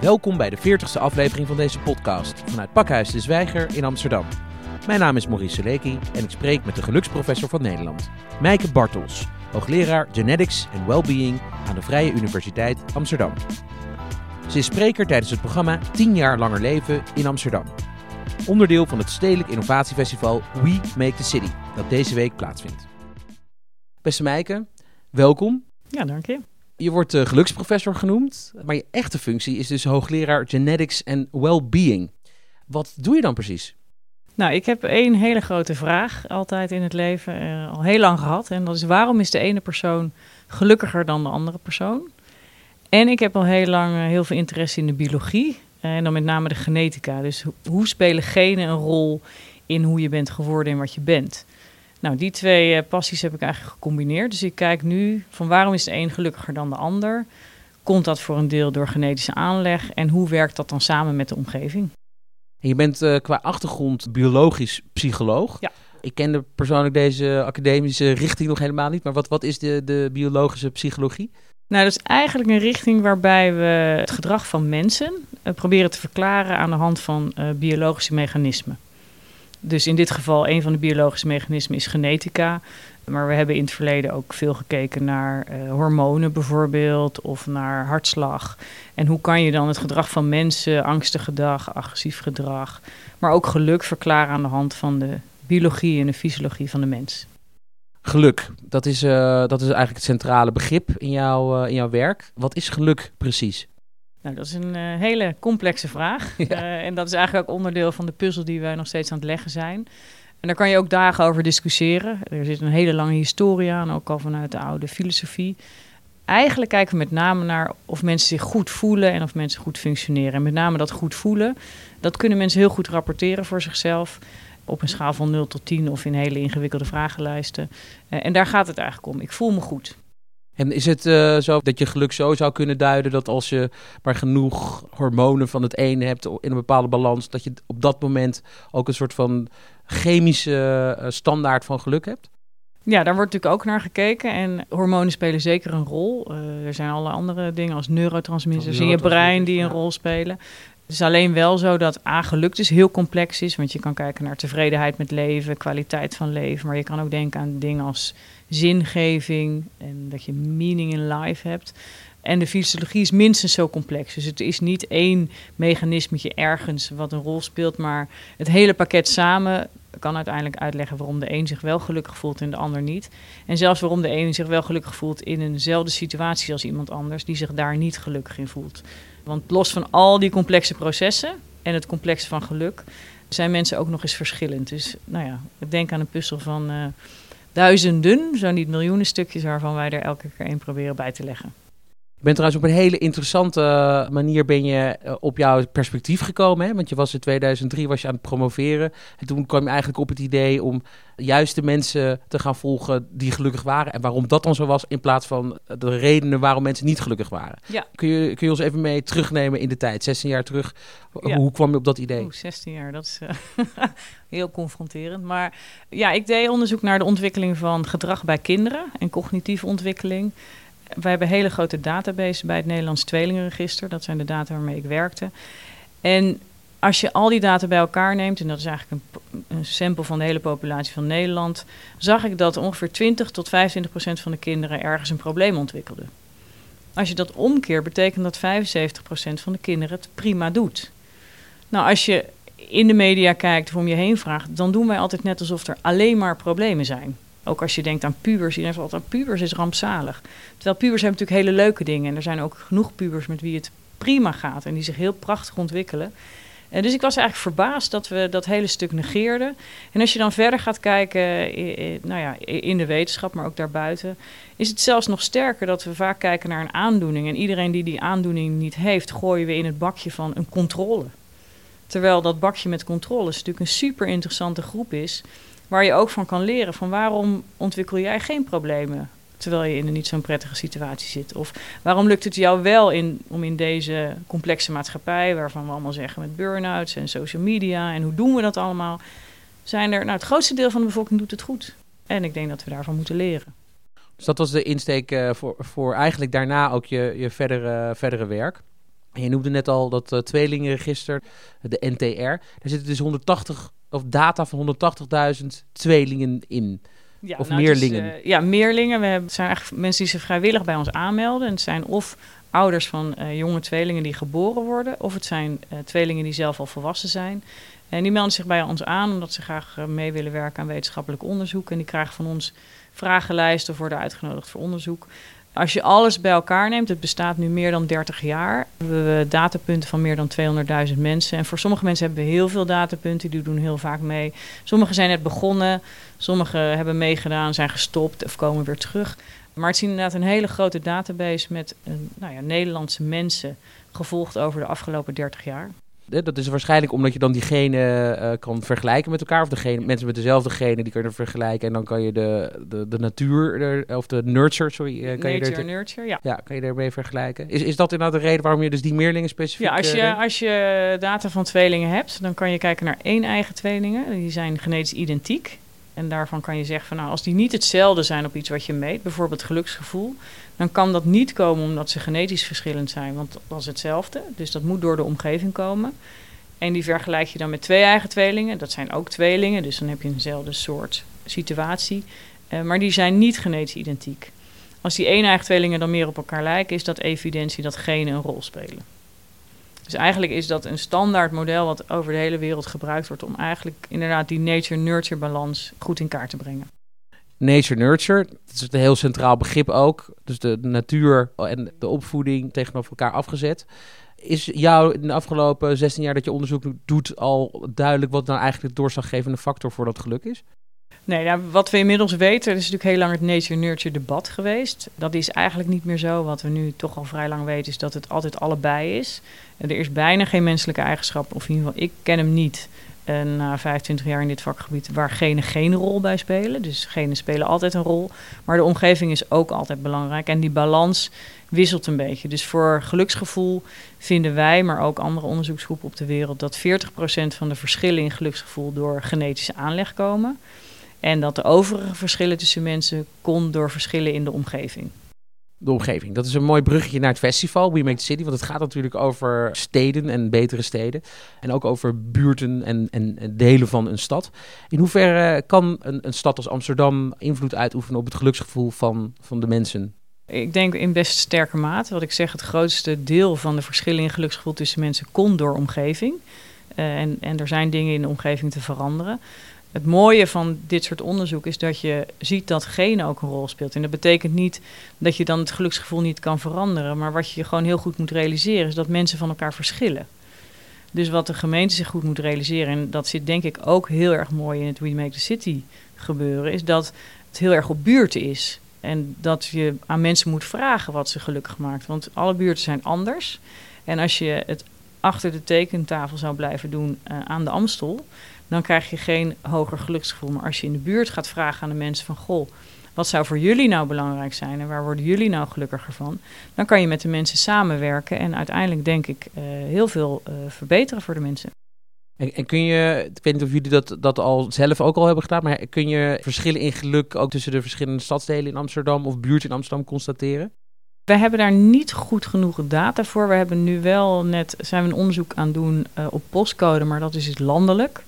Welkom bij de 40ste aflevering van deze podcast vanuit Pakhuis de Zwijger in Amsterdam. Mijn naam is Maurice Seleki en ik spreek met de geluksprofessor van Nederland, Mijke Bartels, hoogleraar Genetics en Wellbeing aan de Vrije Universiteit Amsterdam. Ze is spreker tijdens het programma 10 jaar langer leven in Amsterdam. Onderdeel van het Stedelijk Innovatiefestival We Make the City, dat deze week plaatsvindt. Beste Mijke, welkom. Ja, dank je. Je wordt uh, geluksprofessor genoemd, maar je echte functie is dus hoogleraar Genetics en Wellbeing. Wat doe je dan precies? Nou, ik heb één hele grote vraag altijd in het leven, uh, al heel lang gehad. En dat is waarom is de ene persoon gelukkiger dan de andere persoon? En ik heb al heel lang uh, heel veel interesse in de biologie. En dan met name de genetica. Dus ho hoe spelen genen een rol in hoe je bent geworden en wat je bent? Nou, die twee uh, passies heb ik eigenlijk gecombineerd. Dus ik kijk nu van waarom is de een gelukkiger dan de ander? Komt dat voor een deel door genetische aanleg? En hoe werkt dat dan samen met de omgeving? En je bent uh, qua achtergrond biologisch psycholoog. Ja. Ik kende persoonlijk deze academische richting nog helemaal niet. Maar wat, wat is de, de biologische psychologie? Nou, dat is eigenlijk een richting waarbij we het gedrag van mensen uh, proberen te verklaren aan de hand van uh, biologische mechanismen. Dus in dit geval, een van de biologische mechanismen is genetica. Maar we hebben in het verleden ook veel gekeken naar uh, hormonen bijvoorbeeld, of naar hartslag. En hoe kan je dan het gedrag van mensen, angstig gedrag, agressief gedrag, maar ook geluk verklaren aan de hand van de biologie en de fysiologie van de mens. Geluk, dat is, uh, dat is eigenlijk het centrale begrip in, jou, uh, in jouw werk. Wat is geluk precies? Nou, dat is een uh, hele complexe vraag. Ja. En dat is eigenlijk ook onderdeel van de puzzel die wij nog steeds aan het leggen zijn. En daar kan je ook dagen over discussiëren. Er zit een hele lange historie aan, ook al vanuit de oude filosofie. Eigenlijk kijken we met name naar of mensen zich goed voelen en of mensen goed functioneren. En met name dat goed voelen, dat kunnen mensen heel goed rapporteren voor zichzelf. Op een schaal van 0 tot 10 of in hele ingewikkelde vragenlijsten. Uh, en daar gaat het eigenlijk om. Ik voel me goed. En is het uh, zo dat je geluk zo zou kunnen duiden dat als je maar genoeg hormonen van het een hebt in een bepaalde balans, dat je op dat moment ook een soort van chemische uh, standaard van geluk hebt? Ja, daar wordt natuurlijk ook naar gekeken. En hormonen spelen zeker een rol. Uh, er zijn alle andere dingen als neurotransmitters in je brein die een ja. rol spelen. Het is alleen wel zo dat A, geluk dus heel complex is. Want je kan kijken naar tevredenheid met leven, kwaliteit van leven. Maar je kan ook denken aan dingen als zingeving en dat je meaning in life hebt. En de fysiologie is minstens zo complex. Dus het is niet één mechanismetje ergens wat een rol speelt, maar het hele pakket samen kan uiteindelijk uitleggen waarom de een zich wel gelukkig voelt en de ander niet. En zelfs waarom de een zich wel gelukkig voelt in eenzelfde situatie als iemand anders die zich daar niet gelukkig in voelt. Want los van al die complexe processen en het complexe van geluk, zijn mensen ook nog eens verschillend. Dus nou ja, ik denk aan een puzzel van uh, duizenden, zo niet miljoenen stukjes, waarvan wij er elke keer één proberen bij te leggen. Bent trouwens op een hele interessante manier ben je op jouw perspectief gekomen. Hè? Want je was in 2003 was je aan het promoveren. En toen kwam je eigenlijk op het idee om juist de mensen te gaan volgen die gelukkig waren. En waarom dat dan zo was, in plaats van de redenen waarom mensen niet gelukkig waren. Ja. Kun, je, kun je ons even mee terugnemen in de tijd, 16 jaar terug? Ja. Hoe kwam je op dat idee? Oeh, 16 jaar, dat is uh, heel confronterend. Maar ja, ik deed onderzoek naar de ontwikkeling van gedrag bij kinderen en cognitieve ontwikkeling. Wij hebben hele grote database bij het Nederlands Tweelingenregister. Dat zijn de data waarmee ik werkte. En als je al die data bij elkaar neemt, en dat is eigenlijk een, een sample van de hele populatie van Nederland, zag ik dat ongeveer 20 tot 25 procent van de kinderen ergens een probleem ontwikkelden. Als je dat omkeert, betekent dat 75 procent van de kinderen het prima doet. Nou, als je in de media kijkt of om je heen vraagt, dan doen wij altijd net alsof er alleen maar problemen zijn. Ook als je denkt aan pubers, iedereen zegt altijd pubers is rampzalig. Terwijl pubers hebben natuurlijk hele leuke dingen. En er zijn ook genoeg pubers met wie het prima gaat en die zich heel prachtig ontwikkelen. En dus ik was eigenlijk verbaasd dat we dat hele stuk negeerden. En als je dan verder gaat kijken, nou ja, in de wetenschap, maar ook daarbuiten, is het zelfs nog sterker dat we vaak kijken naar een aandoening. En iedereen die die aandoening niet heeft, gooien we in het bakje van een controle. Terwijl dat bakje met controles natuurlijk een super interessante groep is waar je ook van kan leren van waarom ontwikkel jij geen problemen terwijl je in een niet zo'n prettige situatie zit? Of waarom lukt het jou wel in, om in deze complexe maatschappij, waarvan we allemaal zeggen met burn-outs en social media en hoe doen we dat allemaal, zijn er, nou het grootste deel van de bevolking doet het goed. En ik denk dat we daarvan moeten leren. Dus dat was de insteek uh, voor, voor eigenlijk daarna ook je, je verdere, verdere werk. En je noemde net al dat uh, tweelingenregister, de NTR. Daar zitten dus 180 of data van 180.000 tweelingen in. Ja, of nou, meerlingen. Dus, uh, ja, meerlingen. We hebben, zijn eigenlijk mensen die zich vrijwillig bij ons aanmelden. En het zijn of ouders van uh, jonge tweelingen die geboren worden, of het zijn tweelingen die zelf al volwassen zijn. En die melden zich bij ons aan omdat ze graag mee willen werken aan wetenschappelijk onderzoek. En die krijgen van ons vragenlijsten of worden uitgenodigd voor onderzoek. Als je alles bij elkaar neemt, het bestaat nu meer dan 30 jaar. We hebben datapunten van meer dan 200.000 mensen. En voor sommige mensen hebben we heel veel datapunten, die doen heel vaak mee. Sommigen zijn net begonnen, sommigen hebben meegedaan, zijn gestopt of komen weer terug. Maar het is inderdaad een hele grote database met nou ja, Nederlandse mensen, gevolgd over de afgelopen 30 jaar. Dat is waarschijnlijk omdat je dan diegene uh, kan vergelijken met elkaar. Of degene, mensen met dezelfde genen, die kunnen vergelijken. En dan kan je de, de, de natuur, of de nurture, sorry. Uh, kan Nature je er, nurture, ja. Ja, kan je daarmee vergelijken. Is, is dat inderdaad de reden waarom je dus die meerlingen specifiek... Ja, als je, uh, als je data van tweelingen hebt, dan kan je kijken naar één eigen tweelingen. Die zijn genetisch identiek. En daarvan kan je zeggen van nou, als die niet hetzelfde zijn op iets wat je meet, bijvoorbeeld geluksgevoel, dan kan dat niet komen omdat ze genetisch verschillend zijn, want dat is hetzelfde. Dus dat moet door de omgeving komen. En die vergelijk je dan met twee eigen tweelingen. Dat zijn ook tweelingen, dus dan heb je eenzelfde soort situatie. Uh, maar die zijn niet genetisch identiek. Als die één eigen tweelingen dan meer op elkaar lijken, is dat evidentie dat genen een rol spelen. Dus eigenlijk is dat een standaard model wat over de hele wereld gebruikt wordt om eigenlijk inderdaad die nature-nurture balans goed in kaart te brengen. Nature-nurture, dat is een heel centraal begrip ook. Dus de, natuur en de opvoeding tegenover elkaar afgezet. Is jou in de afgelopen 16 jaar dat je onderzoek doet al duidelijk wat nou eigenlijk de doorslaggevende factor voor dat geluk is? Nee, nou, wat we inmiddels weten, is natuurlijk heel lang het nature-nurture debat geweest. Dat is eigenlijk niet meer zo. Wat we nu toch al vrij lang weten, is dat het altijd allebei is. Er is bijna geen menselijke eigenschap, of in ieder geval, ik ken hem niet. En na 25 jaar in dit vakgebied, waar genen geen rol bij spelen. Dus genen spelen altijd een rol. Maar de omgeving is ook altijd belangrijk. En die balans wisselt een beetje. Dus voor geluksgevoel vinden wij, maar ook andere onderzoeksgroepen op de wereld, dat 40% van de verschillen in geluksgevoel door genetische aanleg komen. En dat de overige verschillen tussen mensen kon door verschillen in de omgeving. De omgeving. Dat is een mooi bruggetje naar het festival We Make the City. Want het gaat natuurlijk over steden en betere steden. En ook over buurten en, en delen van een stad. In hoeverre kan een, een stad als Amsterdam invloed uitoefenen op het geluksgevoel van, van de mensen? Ik denk in best sterke mate. Wat ik zeg, het grootste deel van de verschillen in geluksgevoel tussen mensen komt door omgeving. Uh, en, en er zijn dingen in de omgeving te veranderen. Het mooie van dit soort onderzoek is dat je ziet dat genen ook een rol speelt. En dat betekent niet dat je dan het geluksgevoel niet kan veranderen. Maar wat je gewoon heel goed moet realiseren is dat mensen van elkaar verschillen. Dus wat de gemeente zich goed moet realiseren, en dat zit denk ik ook heel erg mooi in het We Make the City gebeuren, is dat het heel erg op buurten is. En dat je aan mensen moet vragen wat ze gelukkig maakt. Want alle buurten zijn anders. En als je het achter de tekentafel zou blijven doen uh, aan de Amstel, dan krijg je geen hoger geluksgevoel. Maar als je in de buurt gaat vragen aan de mensen van... goh, wat zou voor jullie nou belangrijk zijn en waar worden jullie nou gelukkiger van? Dan kan je met de mensen samenwerken en uiteindelijk denk ik uh, heel veel uh, verbeteren voor de mensen. En, en, kun je, ik weet niet of jullie dat, dat al zelf ook al hebben gedaan, maar kun je verschillen in geluk ook tussen de verschillende stadsdelen in Amsterdam of buurten in Amsterdam constateren? Wij hebben daar niet goed genoeg data voor. We hebben nu wel net zijn we een onderzoek aan doen uh, op postcode, maar dat is dus landelijk.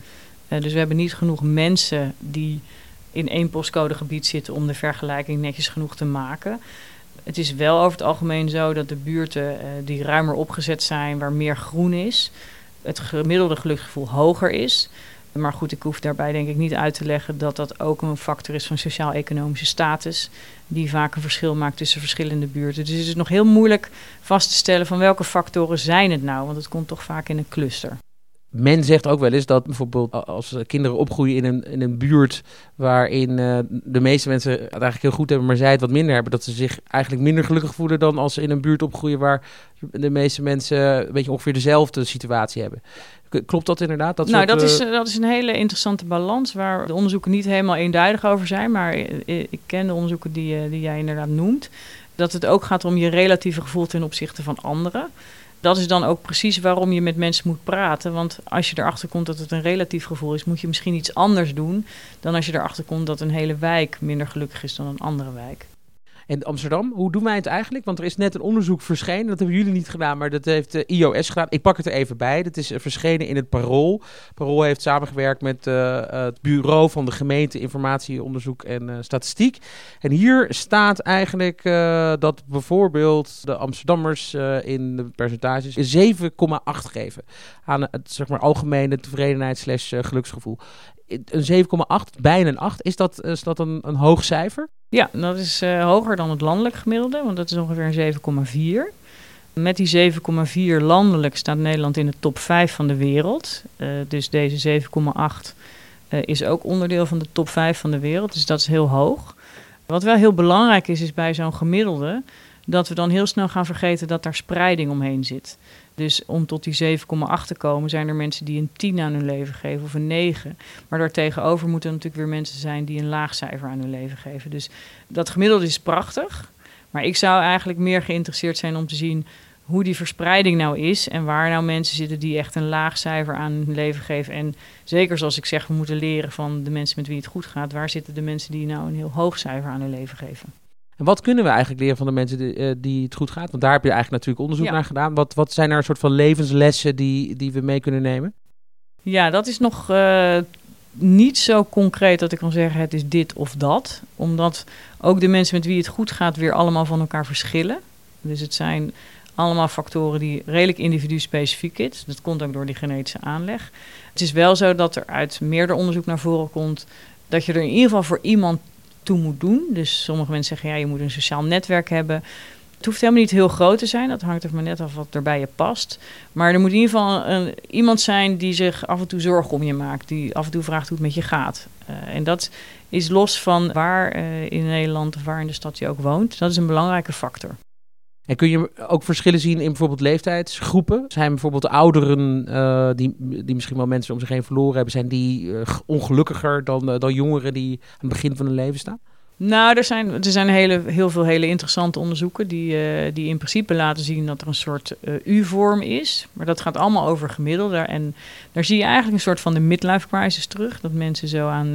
Uh, dus we hebben niet genoeg mensen die in één postcodegebied zitten om de vergelijking netjes genoeg te maken. Het is wel over het algemeen zo dat de buurten uh, die ruimer opgezet zijn, waar meer groen is, het gemiddelde geluksgevoel hoger is. Maar goed, ik hoef daarbij denk ik niet uit te leggen dat dat ook een factor is van sociaal-economische status, die vaak een verschil maakt tussen verschillende buurten. Dus het is nog heel moeilijk vast te stellen van welke factoren zijn het nou, want het komt toch vaak in een cluster. Men zegt ook wel eens dat bijvoorbeeld als kinderen opgroeien in een, in een buurt waarin uh, de meeste mensen het eigenlijk heel goed hebben, maar zij het wat minder hebben, dat ze zich eigenlijk minder gelukkig voelen dan als ze in een buurt opgroeien waar de meeste mensen een beetje ongeveer dezelfde situatie hebben. Klopt dat inderdaad? Dat nou, dat, is, dat is een hele interessante balans waar de onderzoeken niet helemaal eenduidig over zijn, maar ik ken de onderzoeken die, die jij inderdaad noemt. Dat het ook gaat om je relatieve gevoel ten opzichte van anderen. Dat is dan ook precies waarom je met mensen moet praten. Want als je erachter komt dat het een relatief gevoel is, moet je misschien iets anders doen dan als je erachter komt dat een hele wijk minder gelukkig is dan een andere wijk. En Amsterdam, hoe doen wij het eigenlijk? Want er is net een onderzoek verschenen. Dat hebben jullie niet gedaan, maar dat heeft de eh, IOS gedaan. Ik pak het er even bij. Dat is eh, verschenen in het Parool. Parool heeft samengewerkt met uh, het Bureau van de Gemeente Informatie, Onderzoek en Statistiek. En hier staat eigenlijk dat bijvoorbeeld de Amsterdammers in de percentages 7,8 geven aan het zeg maar, algemene tevredenheid slash geluksgevoel een 7,8, bijna een 8. Is dat, is dat een, een hoog cijfer? Ja, dat is uh, hoger dan het landelijk gemiddelde, want dat is ongeveer een 7,4. Met die 7,4 landelijk staat Nederland in de top 5 van de wereld. Uh, dus deze 7,8 uh, is ook onderdeel van de top 5 van de wereld. Dus dat is heel hoog. Wat wel heel belangrijk is, is bij zo'n gemiddelde dat we dan heel snel gaan vergeten dat daar spreiding omheen zit. Dus om tot die 7,8 te komen, zijn er mensen die een 10 aan hun leven geven of een 9. Maar daartegenover moeten er natuurlijk weer mensen zijn die een laag cijfer aan hun leven geven. Dus dat gemiddelde is prachtig. Maar ik zou eigenlijk meer geïnteresseerd zijn om te zien hoe die verspreiding nou is en waar nou mensen zitten die echt een laag cijfer aan hun leven geven. En zeker zoals ik zeg, we moeten leren van de mensen met wie het goed gaat. Waar zitten de mensen die nou een heel hoog cijfer aan hun leven geven? En wat kunnen we eigenlijk leren van de mensen die, uh, die het goed gaat? Want daar heb je eigenlijk natuurlijk onderzoek ja. naar gedaan. Wat, wat zijn er een soort van levenslessen die, die we mee kunnen nemen? Ja, dat is nog uh, niet zo concreet dat ik kan zeggen het is dit of dat. Omdat ook de mensen met wie het goed gaat weer allemaal van elkaar verschillen. Dus het zijn allemaal factoren die redelijk individu-specifiek is. Dat komt ook door die genetische aanleg. Het is wel zo dat er uit meerder onderzoek naar voren komt dat je er in ieder geval voor iemand toe moet doen. Dus sommige mensen zeggen, ja, je moet een sociaal netwerk hebben. Het hoeft helemaal niet heel groot te zijn. Dat hangt er maar net af wat er bij je past. Maar er moet in ieder geval een, iemand zijn die zich af en toe zorgen om je maakt. Die af en toe vraagt hoe het met je gaat. Uh, en dat is los van waar uh, in Nederland of waar in de stad je ook woont. Dat is een belangrijke factor. En kun je ook verschillen zien in bijvoorbeeld leeftijdsgroepen? Zijn bijvoorbeeld ouderen uh, die, die misschien wel mensen om zich heen verloren hebben, zijn die uh, ongelukkiger dan, uh, dan jongeren die aan het begin van hun leven staan? Nou, er zijn, er zijn hele, heel veel hele interessante onderzoeken die, die in principe laten zien dat er een soort U-vorm is. Maar dat gaat allemaal over gemiddelde. En daar zie je eigenlijk een soort van de midlife crisis terug. Dat mensen zo aan,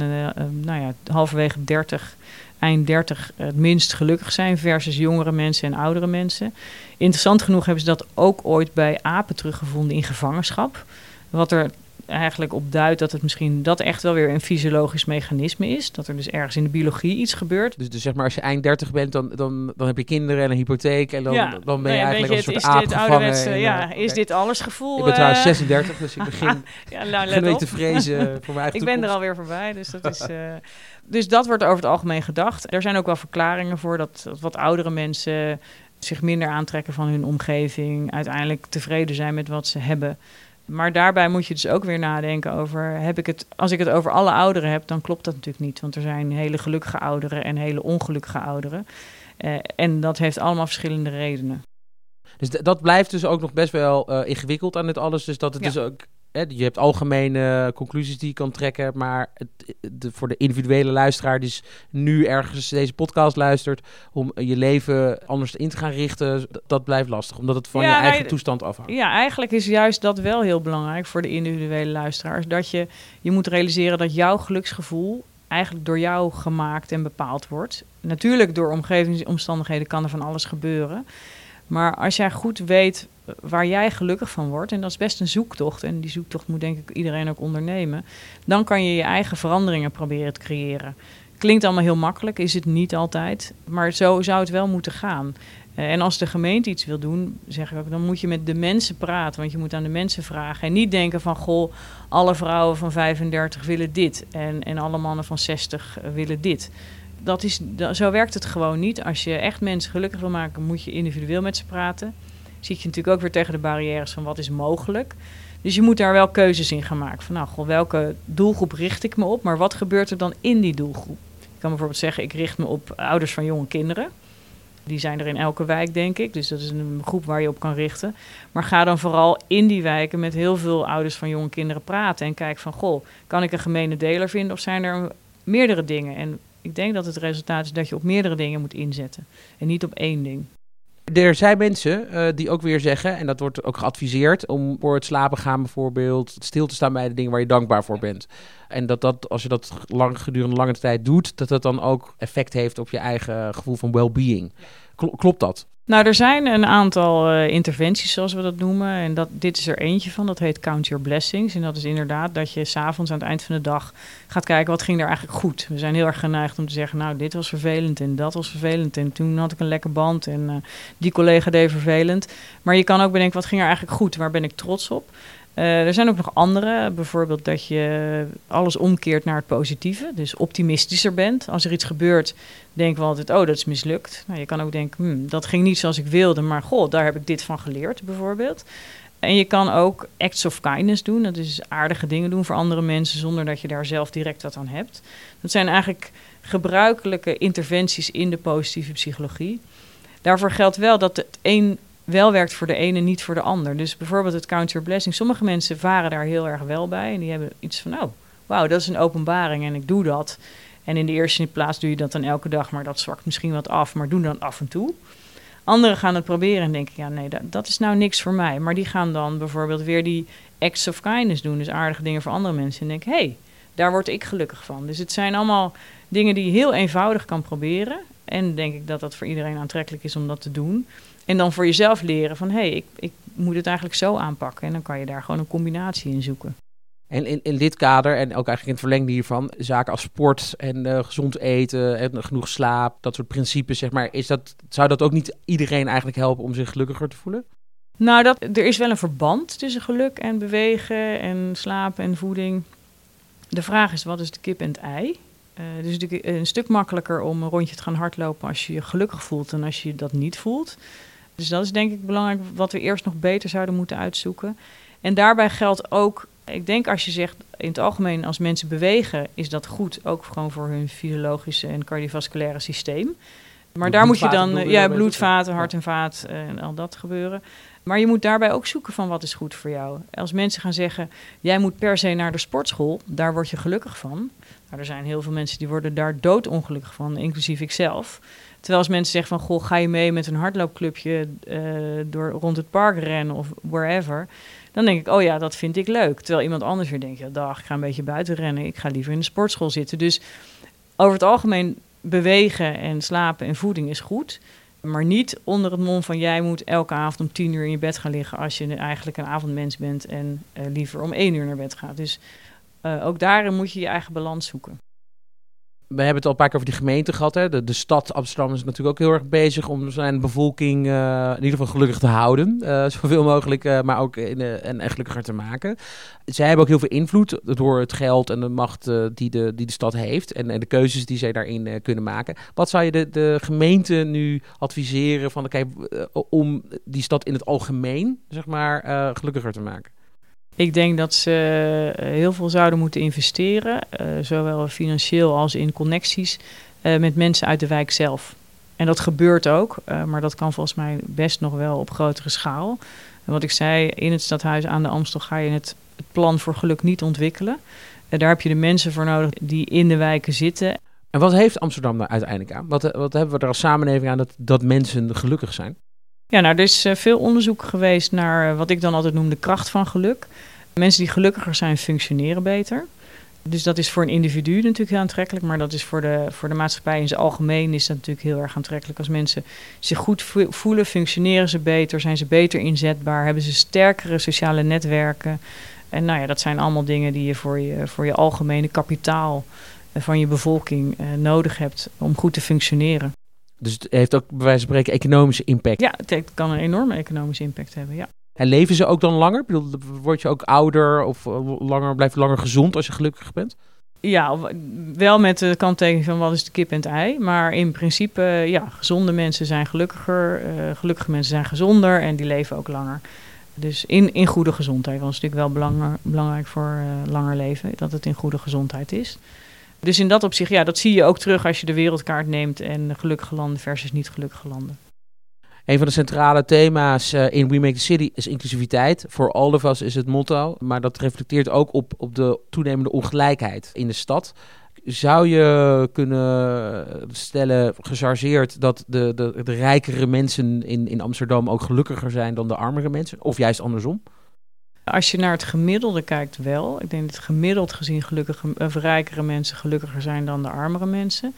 nou ja, halverwege 30 eind 30 het minst gelukkig zijn versus jongere mensen en oudere mensen. Interessant genoeg hebben ze dat ook ooit bij apen teruggevonden in gevangenschap. Wat er eigenlijk op duidt dat het misschien dat echt wel weer een fysiologisch mechanisme is. Dat er dus ergens in de biologie iets gebeurt. Dus, dus zeg maar als je eind 30 bent, dan, dan, dan heb je kinderen en een hypotheek. En dan, ja, dan ben je eigenlijk je, een soort aap gevangen. En, ja, is dit alles gevoel? Ik ben trouwens 36, dus ik begin ja, nou, te vrezen voor mijn eigen Ik ben er alweer voorbij, dus dat is... Uh, dus dat wordt over het algemeen gedacht. Er zijn ook wel verklaringen voor dat, dat wat oudere mensen zich minder aantrekken van hun omgeving, uiteindelijk tevreden zijn met wat ze hebben. Maar daarbij moet je dus ook weer nadenken over, heb ik het, als ik het over alle ouderen heb, dan klopt dat natuurlijk niet. Want er zijn hele gelukkige ouderen en hele ongelukkige ouderen. Uh, en dat heeft allemaal verschillende redenen. Dus dat blijft dus ook nog best wel uh, ingewikkeld aan dit alles. Dus dat het ja. dus ook je hebt algemene conclusies die je kan trekken, maar het, de, voor de individuele luisteraar die nu ergens deze podcast luistert, om je leven anders in te gaan richten, dat blijft lastig, omdat het van ja, je eigen toestand afhangt. Ja, eigenlijk is juist dat wel heel belangrijk voor de individuele luisteraars, dat je, je moet realiseren dat jouw geluksgevoel eigenlijk door jou gemaakt en bepaald wordt. Natuurlijk door omgevingsomstandigheden kan er van alles gebeuren. Maar als jij goed weet waar jij gelukkig van wordt, en dat is best een zoektocht, en die zoektocht moet denk ik iedereen ook ondernemen, dan kan je je eigen veranderingen proberen te creëren. Klinkt allemaal heel makkelijk, is het niet altijd, maar zo zou het wel moeten gaan. Uh, en als de gemeente iets wil doen, zeg ik ook, dan moet je met de mensen praten, want je moet aan de mensen vragen. En niet denken van, goh, alle vrouwen van 35 willen dit en, en alle mannen van 60 willen dit dat is, zo werkt het gewoon niet. Als je echt mensen gelukkig wil maken, moet je individueel met ze praten. Zit je natuurlijk ook weer tegen de barrières van wat is mogelijk. Dus je moet daar wel keuzes in gaan maken. Van nou, goh, welke doelgroep richt ik me op? Maar wat gebeurt er dan in die doelgroep? Ik kan bijvoorbeeld zeggen, ik richt me op ouders van jonge kinderen. Die zijn er in elke wijk, denk ik. Dus dat is een groep waar je op kan richten. Maar ga dan vooral in die wijken met heel veel ouders van jonge kinderen praten. En kijk van, goh, kan ik een gemene deler vinden of zijn er meerdere dingen? En ik denk dat het resultaat is dat je op meerdere dingen moet inzetten en niet op één ding. Er zijn mensen uh, die ook weer zeggen, en dat wordt ook geadviseerd, om voor het slapen gaan bijvoorbeeld stil te staan bij de dingen waar je dankbaar voor bent. En dat dat, als je dat lang, gedurende lange tijd doet, dat dat dan ook effect heeft op je eigen gevoel van well-being. Klopt dat? Nou, er zijn een aantal uh, interventies, zoals we dat noemen. En dat, dit is er eentje van. Dat heet Count Your Blessings. En dat is inderdaad dat je s'avonds aan het eind van de dag gaat kijken wat ging er eigenlijk goed. We zijn heel erg geneigd om te zeggen, nou, dit was vervelend en dat was vervelend. En toen had ik een lekker band en uh, die collega deed vervelend. Maar je kan ook bedenken, wat ging er eigenlijk goed? Waar ben ik trots op? Uh, er zijn ook nog andere, bijvoorbeeld dat je alles omkeert naar het positieve, dus optimistischer bent. Als er iets gebeurt, denken we altijd, oh, dat is mislukt. Nou, je kan ook denken, hmm, dat ging niet zoals ik wilde, maar goh, daar heb ik dit van geleerd, bijvoorbeeld. En je kan ook acts of kindness doen, dat is aardige dingen doen voor andere mensen zonder dat je daar zelf direct wat aan hebt. Dat zijn eigenlijk gebruikelijke interventies in de positieve psychologie. Daarvoor geldt wel dat het een wel werkt voor de ene, niet voor de ander. Dus bijvoorbeeld het Count Your Blessing. Sommige mensen varen daar heel erg wel bij. En die hebben iets van, oh, wauw, dat is een openbaring en ik doe dat. En in de eerste plaats doe je dat dan elke dag, maar dat zwakt misschien wat af. Maar doe dan af en toe. Anderen gaan het proberen en denken, ja nee, dat, dat is nou niks voor mij. Maar die gaan dan bijvoorbeeld weer die acts of kindness doen. Dus aardige dingen voor andere mensen. En denken, hé, hey, daar word ik gelukkig van. Dus het zijn allemaal dingen die je heel eenvoudig kan proberen. En denk ik dat dat voor iedereen aantrekkelijk is om dat te doen. En dan voor jezelf leren van hé, hey, ik, ik moet het eigenlijk zo aanpakken. En dan kan je daar gewoon een combinatie in zoeken. En in, in dit kader, en ook eigenlijk in het verlengde hiervan, zaken als sport en uh, gezond eten en genoeg slaap, dat soort principes, zeg maar, is dat, zou dat ook niet iedereen eigenlijk helpen om zich gelukkiger te voelen? Nou, dat, er is wel een verband tussen geluk en bewegen en slapen en voeding. De vraag is, wat is de kip en het ei? Uh, dus het is natuurlijk een stuk makkelijker om een rondje te gaan hardlopen als je je gelukkig voelt dan als je dat niet voelt. Dus dat is denk ik belangrijk wat we eerst nog beter zouden moeten uitzoeken. En daarbij geldt ook, ik denk als je zegt in het algemeen als mensen bewegen, is dat goed, ook gewoon voor hun fysiologische en cardiovasculaire systeem. Maar daar moet je dan, ja, bloedvaten, hart en vaat eh, en al dat gebeuren. Maar je moet daarbij ook zoeken van wat is goed voor jou. Als mensen gaan zeggen, jij moet per se naar de sportschool, daar word je gelukkig van. Nou, er zijn heel veel mensen die worden daar doodongelukkig van, inclusief ikzelf. Terwijl als mensen zeggen van, goh, ga je mee met een hardloopclubje uh, door, rond het park rennen of wherever. Dan denk ik, oh ja, dat vind ik leuk. Terwijl iemand anders weer denkt, ja dag, ik ga een beetje buiten rennen. Ik ga liever in de sportschool zitten. Dus over het algemeen bewegen en slapen en voeding is goed. Maar niet onder het mom van jij moet elke avond om tien uur in je bed gaan liggen als je eigenlijk een avondmens bent en uh, liever om één uur naar bed gaat. Dus uh, ook daarin moet je je eigen balans zoeken we hebben het al een paar keer over die gemeente gehad. Hè? De, stad Amsterdam is natuurlijk ook heel erg bezig om zijn bevolking uh, in ieder geval gelukkig te houden. Uh, zoveel mogelijk, uh, maar ook in, en, en gelukkiger te maken. Zij hebben ook heel veel invloed door het geld en de macht die, de, die de stad heeft. En, en de keuzes die zij daarin kunnen maken. Wat zou je de, de gemeente nu adviseren van, okay, om die stad in het algemeen zeg maar, gelukkiger te maken? Ik denk dat ze eh, heel veel zouden moeten investeren, uh, zowel financieel als in connecties uh, met mensen uit de wijk zelf. En dat gebeurt ook, maar dat kan volgens mij best nog wel op grotere schaal. Wat ik zei, in het stadhuis aan de Amstel ga je het, het plan voor geluk niet ontwikkelen. daar heb je de mensen voor nodig die in de wijken zitten. En wat heeft Amsterdam daar uiteindelijk aan? Wat, wat hebben we er als samenleving aan dat, dat mensen gelukkig zijn? Ja, nou, er is uh, veel onderzoek geweest naar uh, wat ik dan altijd noem de kracht van geluk. Mensen die gelukkiger zijn, functioneren beter. Dus dat is voor een individu natuurlijk heel aantrekkelijk, maar dat is voor de, voor de maatschappij in zijn algemeen is dat natuurlijk heel erg aantrekkelijk. Als mensen zich goed voelen, functioneren ze beter, zijn ze beter inzetbaar, hebben ze sterkere sociale netwerken. En nou ja, dat zijn allemaal dingen die je voor je, voor je algemene kapitaal eh, van je bevolking nodig hebt om goed te functioneren. Dus het heeft ook bij wijze van spreken economische impact. Ja, het kan een enorme economische impact hebben, ja. En leven ze ook dan langer? Ik bedoel, word je ook ouder of eh, langer, blijf je langer gezond als je gelukkig bent? Ja, wel met de kanttekening van wat is de kip en het ei. Maar in principe, ja, gezonde mensen zijn gelukkiger. Uh, gelukkige mensen zijn gezonder en die leven ook langer. Dus in, in goede gezondheid. Want het is natuurlijk wel belang, belangrijk voor uh, langer leven, dat het in goede gezondheid is. Dus in dat opzicht, ja, dat zie je ook terug als je de wereldkaart neemt en gelukkige landen versus niet gelukkige landen. Een van de centrale thema's uh, in We Make the City is inclusiviteit. For all of us is het motto. Maar dat reflecteert ook op, op de toenemende ongelijkheid in de stad. Zou je kunnen stellen, gechargeerd, dat de, de, de rijkere mensen in, in Amsterdam ook gelukkiger zijn dan de armere mensen? Of juist andersom? Als je naar het gemiddelde kijkt, wel. Ik denk dat gemiddeld gezien gelukkige, of rijkere mensen gelukkiger zijn dan de armere mensen.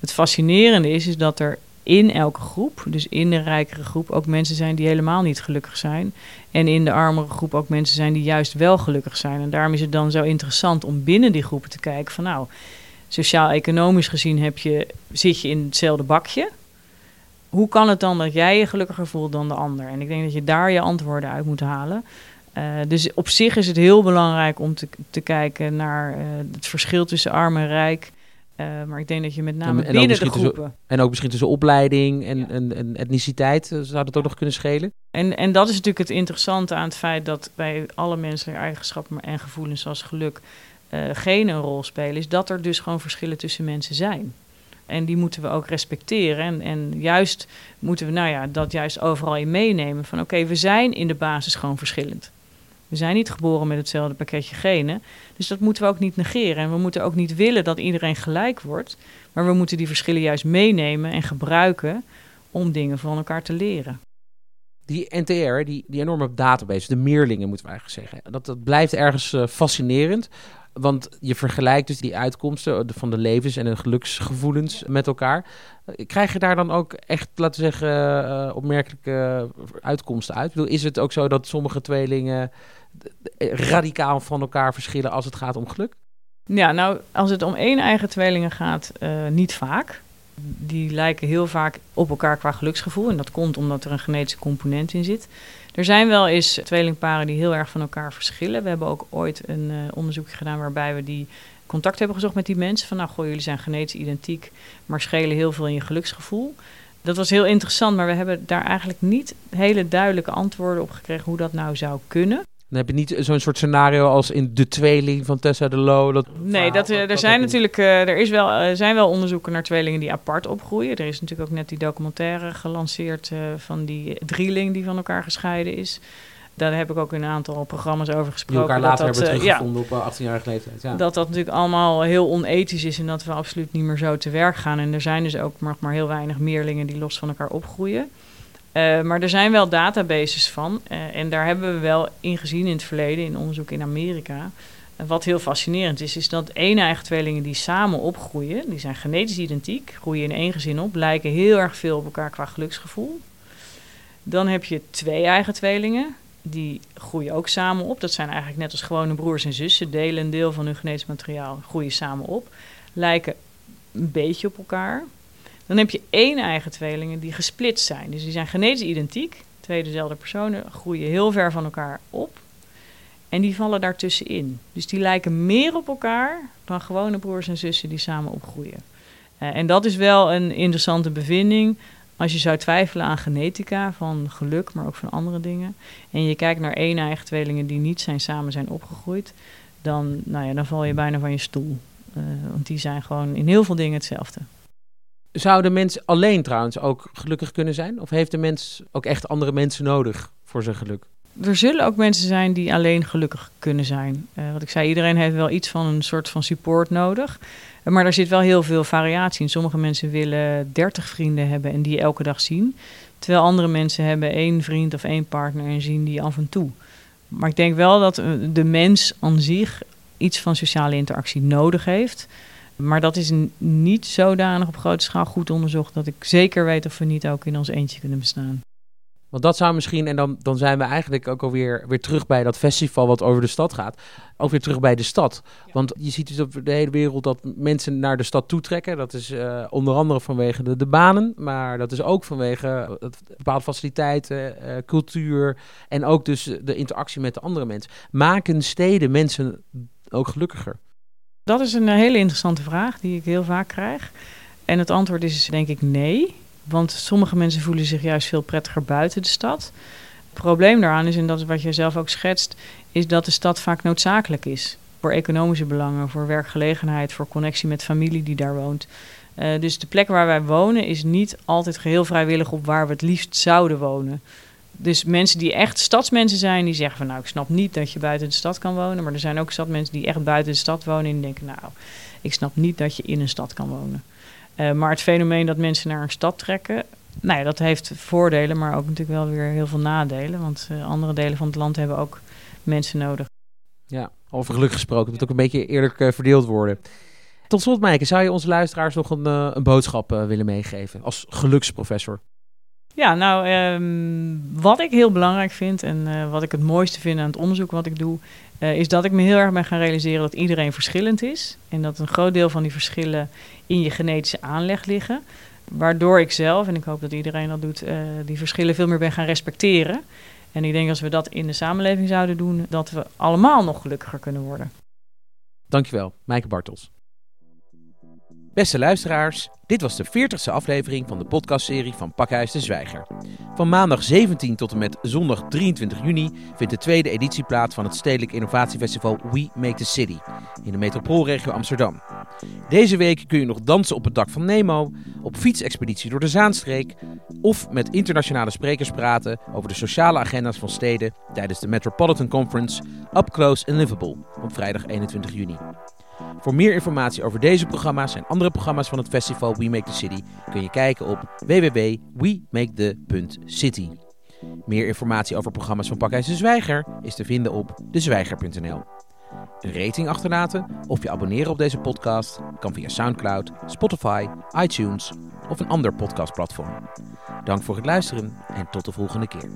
Het fascinerende is, is dat er in elke groep, dus in de rijkere groep, ook mensen zijn die helemaal niet gelukkig zijn. En in de armere groep ook mensen zijn die juist wel gelukkig zijn. En daarom is het dan zo interessant om binnen die groepen te kijken van nou, sociaal-economisch gezien heb je, zit je in hetzelfde bakje. Hoe kan het dan dat jij je gelukkiger voelt dan de ander? En ik denk dat je daar je antwoorden uit moet halen. Uh, dus op zich is het heel belangrijk om te, te kijken naar uh, het verschil tussen arm en rijk. Uh, maar ik denk dat je met name en, binnen de groepen... Tussen, en ook misschien tussen opleiding en, ja. en, en, etniciteit zou dat ook nog kunnen schelen? En, en dat is natuurlijk het interessante aan het feit dat bij alle menselijke eigenschappen en gevoelens zoals geluk geen een rol spelen, is dat er dus gewoon verschillen tussen mensen zijn. En die moeten we ook respecteren. En, en juist moeten we nou ja, dat juist overal in meenemen. Van oké, okay, we zijn in de basis gewoon verschillend. We zijn niet geboren met hetzelfde pakketje genen. Dus dat moeten we ook niet negeren. En we moeten ook niet willen dat iedereen gelijk wordt. Maar we moeten die verschillen juist meenemen en gebruiken om dingen van elkaar te leren. Die NTR, die, die enorme database, de meerlingen moeten we eigenlijk zeggen. Dat, dat blijft ergens uh, fascinerend. Want je vergelijkt dus die uitkomsten van de levens- en de geluksgevoelens met elkaar. Krijg je daar dan ook echt, laten we zeggen, uh, opmerkelijke uitkomsten uit? Bedoel, is het ook zo dat sommige tweelingen radicaal van elkaar verschillen als het gaat om geluk? Ja, nou, als het om één eigen tweelingen gaat, uh, niet vaak. Die lijken heel vaak op elkaar qua geluksgevoel. En dat komt omdat er een genetische component in zit. Er zijn wel eens tweelingparen die heel erg van elkaar verschillen. We hebben ook ooit een uh, onderzoekje gedaan waarbij we die contact hebben gezocht met die mensen. Van nou, goh, jullie zijn genetisch identiek, maar schelen heel veel in je geluksgevoel. Dat was heel interessant, maar we hebben daar eigenlijk niet hele duidelijke antwoorden op gekregen hoe dat nou zou kunnen. Dan heb je niet zo'n soort scenario als in De Tweeling van Tessa de Lo. Dat nee, dat, uh, er zijn natuurlijk uh, er is wel, uh, zijn wel onderzoeken naar tweelingen die apart opgroeien. Er is natuurlijk ook net die documentaire gelanceerd van die drieling die van elkaar gescheiden is. Daar heb ik ook in een aantal programma's over gesproken. Die elkaar later dat, hebben teruggevonden ja, op 18-jarige leeftijd. Ja. Dat dat natuurlijk allemaal heel onethisch is en dat we absoluut niet meer zo te werk gaan. En er zijn dus ook nog maar heel weinig meerlingen die los van elkaar opgroeien. Uh, maar er zijn wel databases van. Uh, en daar hebben we wel in gezien in het verleden, in onderzoek in Amerika. Wat heel fascinerend is, is dat één eigen tweelingen die samen opgroeien, die zijn genetisch identiek, groeien in één gezin op, lijken heel erg veel op elkaar qua geluksgevoel. Dan heb je twee eigen tweelingen, die groeien ook samen op. Dat zijn eigenlijk net als gewone broers en zussen, delen een deel van hun genetisch materiaal, groeien samen op. Lijken een beetje op elkaar, dan heb je één eigen tweelingen die gesplitst zijn. Dus die zijn genetisch identiek. Twee dezelfde personen groeien heel ver van elkaar op. En die vallen daartussenin. Dus die lijken meer op elkaar dan gewone broers en zussen die samen opgroeien. Uh, en dat is wel een interessante bevinding. Als je zou twijfelen aan genetica van geluk, maar ook van andere dingen. En je kijkt naar één eigen tweelingen die niet zijn, samen zijn opgegroeid. Dan, nou ja, dan val je bijna van je stoel. Uh, want die zijn gewoon in heel veel dingen hetzelfde. Zou de mens alleen trouwens ook gelukkig kunnen zijn? Of heeft de mens ook echt andere mensen nodig voor zijn geluk? Er zullen ook mensen zijn die alleen gelukkig kunnen zijn. Uh, wat ik zei, iedereen heeft wel iets van een soort van support nodig. Uh, maar er zit wel heel veel variatie in. Sommige mensen willen 30 vrienden hebben en die elke dag zien. Terwijl andere mensen hebben één vriend of één partner en zien die af en toe. Maar ik denk wel dat uh, de mens aan zich iets van sociale interactie nodig heeft. Maar dat is niet zodanig op grote schaal goed onderzocht dat ik zeker weet of we niet ook in ons eentje kunnen bestaan. Want dat zou misschien, en dan, dan zijn we eigenlijk ook alweer weer terug bij dat festival wat over de stad gaat. Ook weer terug bij de stad. Want je ziet dus op de hele wereld dat mensen naar de stad toetrekken. Dat is uh, onder andere vanwege de, de, banen, maar dat is ook vanwege bepaalde faciliteiten, uh, cultuur en ook dus de interactie met de andere mensen. Maken steden mensen ook gelukkiger? Dat is een hele interessante vraag die ik heel vaak krijg. En het antwoord is denk ik nee. Want sommige mensen voelen zich juist veel prettiger buiten de stad. Het probleem daaraan is, en dat is wat jij zelf ook schetst, is dat de stad vaak noodzakelijk is. Voor economische belangen, voor werkgelegenheid, voor connectie met familie die daar woont. Uh, dus de plek waar wij wonen is niet altijd geheel vrijwillig op waar we het liefst zouden wonen dus mensen die echt stadsmensen zijn, die zeggen van nou, ik snap niet dat je buiten de stad kan wonen. Maar er zijn ook stadmensen die echt buiten de stad wonen en die denken nou, Ik snap niet dat je in een stad kan wonen. Uh, maar het fenomeen dat mensen naar een stad trekken, nou ja, dat heeft voordelen, maar ook natuurlijk wel weer heel veel nadelen. Want uh, andere delen van het land hebben ook mensen nodig. Ja, over geluk gesproken, moet ook een beetje eerlijk uh, verdeeld worden. Tot slot, Maaike, zou je onze luisteraars nog een, een boodschap willen meegeven als geluksprofessor? Ja, nou, um, wat ik heel belangrijk vind en uh, wat ik het mooiste vind aan het onderzoek wat ik doe, uh, is dat ik me heel erg ben gaan realiseren dat iedereen verschillend is. En dat een groot deel van die verschillen in je genetische aanleg liggen. Waardoor ik zelf, en ik hoop dat iedereen dat doet, uh, die verschillen veel meer ben gaan respecteren. En ik denk als we dat in de samenleving zouden doen, dat we allemaal nog gelukkiger kunnen worden. Dankjewel, Maaike Bartels. Beste luisteraars, dit was de 40ste aflevering van de podcastserie van Pakhuis de Zwijger. Van maandag 17 tot en met zondag 23 juni vindt de tweede editie plaats van het Stedelijk Innovatiefestival We Make the City in de metropoolregio Amsterdam. Deze week kun je nog dansen op het dak van Nemo, op fietsexpeditie door de Zaanstreek of met internationale sprekers praten over de sociale agenda's van steden tijdens de Metropolitan Conference Up Close and Livable op vrijdag 21 juni. Voor meer informatie over deze programma's en andere programma's van het festival We Make the City kun je kijken op www.wemakethe.city. Meer informatie over programma's van Pakhuis de Zwijger is te vinden op dezwijger.nl. Een rating achterlaten of je abonneren op deze podcast kan via SoundCloud, Spotify, iTunes of een ander podcastplatform. Dank voor het luisteren en tot de volgende keer.